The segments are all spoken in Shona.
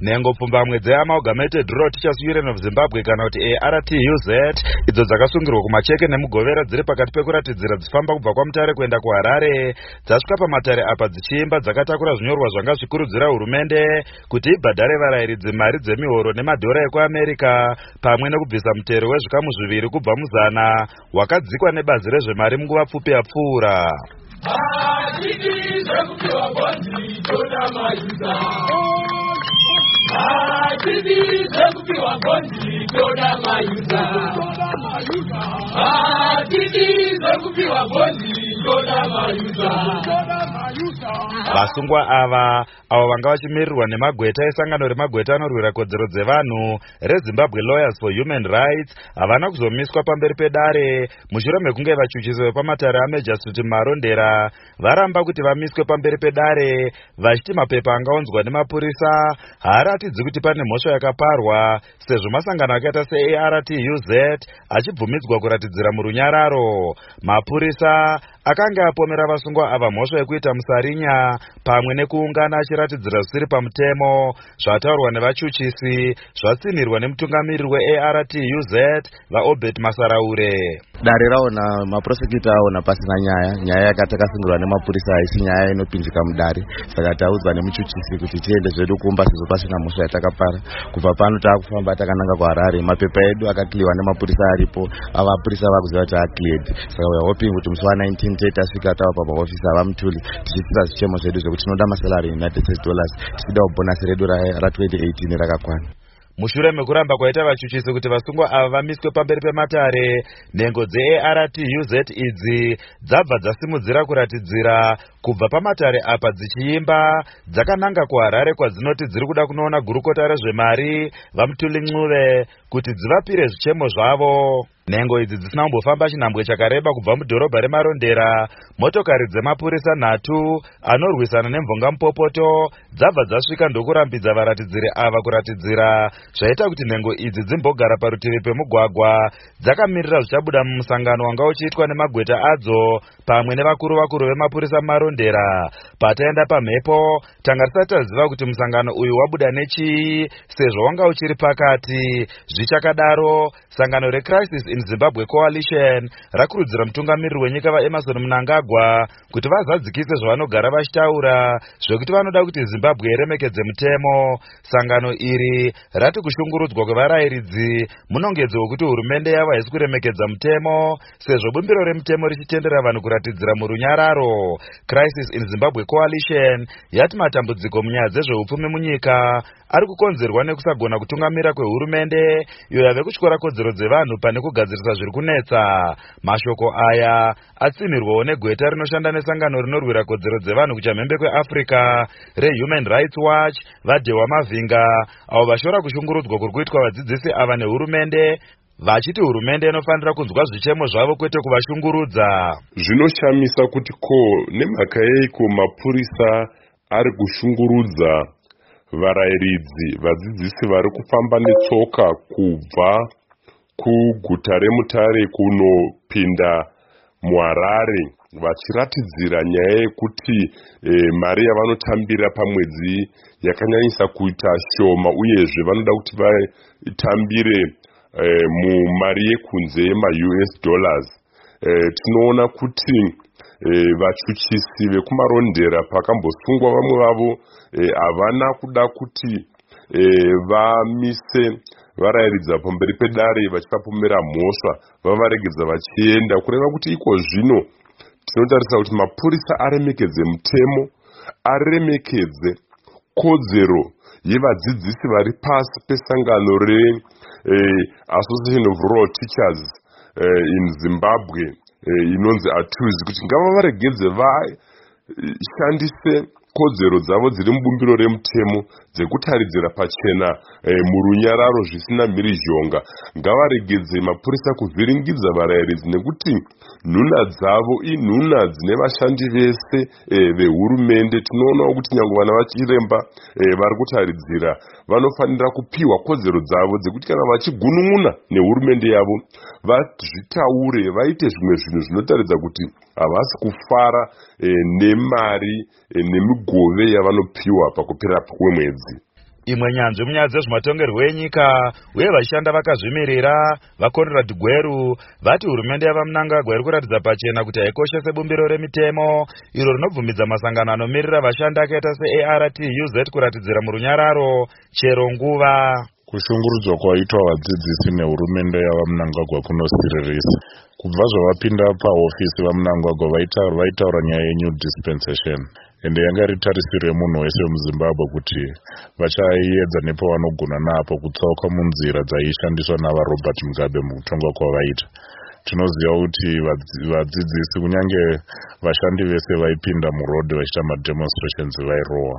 nhengo pfumbamwe dzeamaugamented road teachers union of zimbabwe kana kuti artuz idzo dzakasungirwa kumacheke nemugovera dziri pakati pekuratidzira dzifamba kubva kwamutare kuenda kuharare. Dzasvika pamatare apa dzichiimba dzakatakura zvinyorwa zvanga zvikurudzira hurumende kuti ibhadhare varayiridzi mari dzemihoro nemadhora ekuamerica pamwe nekubvisa mutero wezvikamu zviviri kubva muzana wakadzikwa nebazi rezvemari munguva pfupi yapfuura. Hatidi zvekupiwa gonzi toda mayuza hatidi zvekupiwa gonzi toda mayuza vasungwa ava avo vanga vachimirirwa nemagweta esangano remagweta anorwira kodzero dzevanhu rezimbabwe lawyers for human rights. Havana kuzomiswa pamberi pedare. Mushure mekunge vachuchisi vepamatare street marondera varamba kuti vamiswe pamberi pedare vachiti mapepa angaunzwa nemapurisa. Haaratidzi kuti pane mhosva yakaparwa sezvo masangano akaita seartuz achibvumidzwa kuratidzira murunyararo. Mapurisa akanga apomera vasungwa ava mhosva yekuita musarinya pamwe nekuungana achiratidzira zvisiri pamutemo zvataurwa nevachuchisi zvatsinhirwa nemutungamiriri weartuz vaobert masaraure dare raona maprosekuta aona pasina nyaya. Nyaya yakati akasungirwa nemapurisa haisi nyaya inopinzika mudare. Saka taudzwa nemuchuchisi kuti tiende zvedu kuumba sezvo pasina mhosva yatakapara. Kubva pano taakufamba takananga kuharare. Mapepa edu akakliwa nemapurisa aripo. Avapurisa vakuziva kuti acleared saka weare hoping kuti musi wa19 tei tasvika tava pamahofisi avamutuli tichiitira zvichemo zvedu zvekuti tinoda masalary united states dollars. Tichida kubhonasi redu ra2018 rakakwana mushure mekuramba kwaita vachuchisi kuti vasungwa ava vamiswe pamberi pematare nhengo dzeartuz idzi dzabva dzasimudzira kuratidzira kubva pamatare apa dzichiimba. Dzakananga kuharare kwadzinoti dziri kuda kunoona gurukota rezvemari. Vamutuli ncuve kuti dzivapire zvichemo zvavo nhengo idzi dzisina kumbofamba chinhambwe chakareba kubva mudhorobha remarondera. Motokari dzemapurisa nhatu anorwisana nemvungamupopoto dzabva dzasvika ndokurambidza varatidziri ava kuratidzira. Zvaita kuti nhengo idzi dzimbogara parutivi pemugwagwa. Dzakamirira zvichabuda mumusangano wanga uchiitwa nemagweta adzo pamwe nevakuru vakuru vemapurisa mumarondera pataenda pamhepo tanga tisati taziva kuti musangano uyu wabuda nechii sezvo wanga uchiri pakati. Zvichakadaro sangano recrisis in zimbabwe coalition rakurudzira mutungamiriri wenyika vaemarson munangagwa kuti vazadzikise zvavanogara vachitaura zvekuti vanoda kuti zimbabwe iremekedze mutemo. Sangano iri rati kushungurudzwa kwevarayiridzi munongedzo wekuti hurumende yavo haisi kuremekedza mutemo sezvo bumbiro remutemo richitendera vanhu kuratidzira murunyararo. Crisis in zimbabwe coalition yati matambudziko munyaya dzezveupfumi munyika ari kukonzerwa nekusagona kutungamira kwehurumende iyo yave kutyora kodzero dzevanhu pane kugadzirisa zviri kunetsa. Mashoko aya atsinhirwawo negweta rinoshanda nesangano rinorwira kodzero dzevanhu kuchamhembe kweafrica rehuman rights watch vadhewa mavhinga avo vashora kushungurudzwa kuri kuitwa vadzidzisi ava nehurumende vachiti hurumende inofanira kunzwa zvichemo zvavo kwete kuvashungurudza. Zvinoshamisa kuti ko nemhaka yeiko mapurisa ari kushungurudza varayiridzi vadzidzisi vari kufamba netsoka kubva kuguta remutare kunopinda muharare vachiratidzira nyaya yekuti e, mari yavanotambira pamwedzi yakanyanyisa kuita shoma uyezve vanoda kuti vatambire e, mumari yekunze yemaus dollars. E, tinoona kuti e, vachuchisi vekumarondera pakambosungwa vamwe vavo havana e, kuda kuti e, vamise varayiridza pamberi pedare vachivapomera mhosva vavaregedza vachienda. Kureva kuti iko zvino tinotarisa kuti mapurisa aremekedze mutemo aremekedze kodzero yevadzidzisi vari pasi pesangano reassociation of rural teachers in zimbabwe inonzi atuzi kuti ngavavaregedze vashandise kodzero dzavo dziri mubumbiro remutemo dzekutaridzira pachena e, murunyararo zvisina mhirizhonga. Ngavaregedze mapurisa kuvhiringidza varayiridzi nekuti nhuna dzavo inhuna dzine vashandi vese e, vehurumende. Tinoonawo kuti nyange vana vachiremba e, vari kutaridzira vanofanira kupiwa kodzero dzavo dzekuti kana vachigunun'una nehurumende yavo vazvitaure vaite zvimwe zvinhu zvinotaridza kuti havasi kufara e, nemari e, nemigove yavanopiwa pakupera kwemwedzi. Imwe nyanzvi munyaya dzezvematongerwo enyika uye vachishanda vakazvimirira vaconrad gweru vati hurumende yavamunangagwa iri kuratidza pachena kuti haikoshese bumbiro remitemo iro rinobvumidza masangano anomirira vashandi akaita seartuz kuratidzira murunyararo chero nguva. Kushungurudzwa kwaitwa vadzidzisi nehurumende yavamunangagwa kunosireresa kubva zvavapinda pahofisi vamunangagwa vaitaura nyaya yenew dispensation ende yanga iri tarisiro yemunhu wese wemuzimbabwe kuti vachaedza nepavanogona napo kutsauka munzira dzaishandiswa navarobert mugabe mukutongwa kwavaita tinoziva kuti vadzidzisi kunyange vashandi vese vaipinda murodhi vachiita mademonstrations vairohwa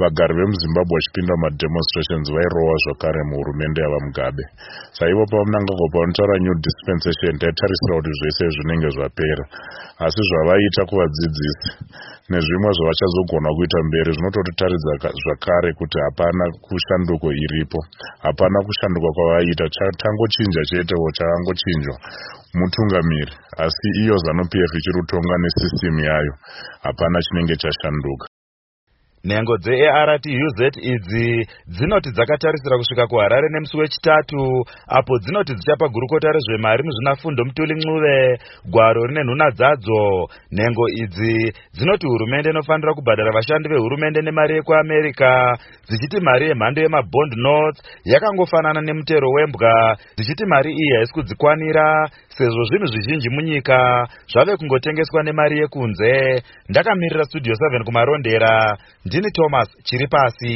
vagari vemuzimbabwe vachipinda mumademonstrations vairohwa zvakare muhurumende yavamugabe. Saivo pavamunangagwa panotaura new dispensation taitarisira kuti zvese zvinenge zvapera. Asi zvavaita kuvadzidzisi nezvimwe zvavachazogona kuita mberi zvinototitaridza zvakare kuti hapana kushanduko iripo. Hapana kushanduka kwavaita. Tangochinja chetewo chakangochinjwa mutungamiri asi iyo zanup f ichiri kutonga nesisitemu yayo. Hapana chinenge chashanduka. Nhengo dzeartuz idzi dzinoti dzakatarisira kusvika kuharare nemusi wechitatu apo dzinoti dzichapa gurukota rezvemari muzvinafundo mutuli ncuve gwaro rine nhuna dzadzo. Nhengo idzi dzinoti hurumende inofanira kubhadhara vashandi vehurumende nemari yekuamerica dzichiti mari yemhando yemabond notes yakangofanana nemutero wembwa dzichiti mari iyi haisi kudzikwanira sezvo zvinhu zvizhinji munyika zvave kungotengeswa nemari yekunze. Ndakamirira studio 7 kumarondera. Ndini thomas chiri pasi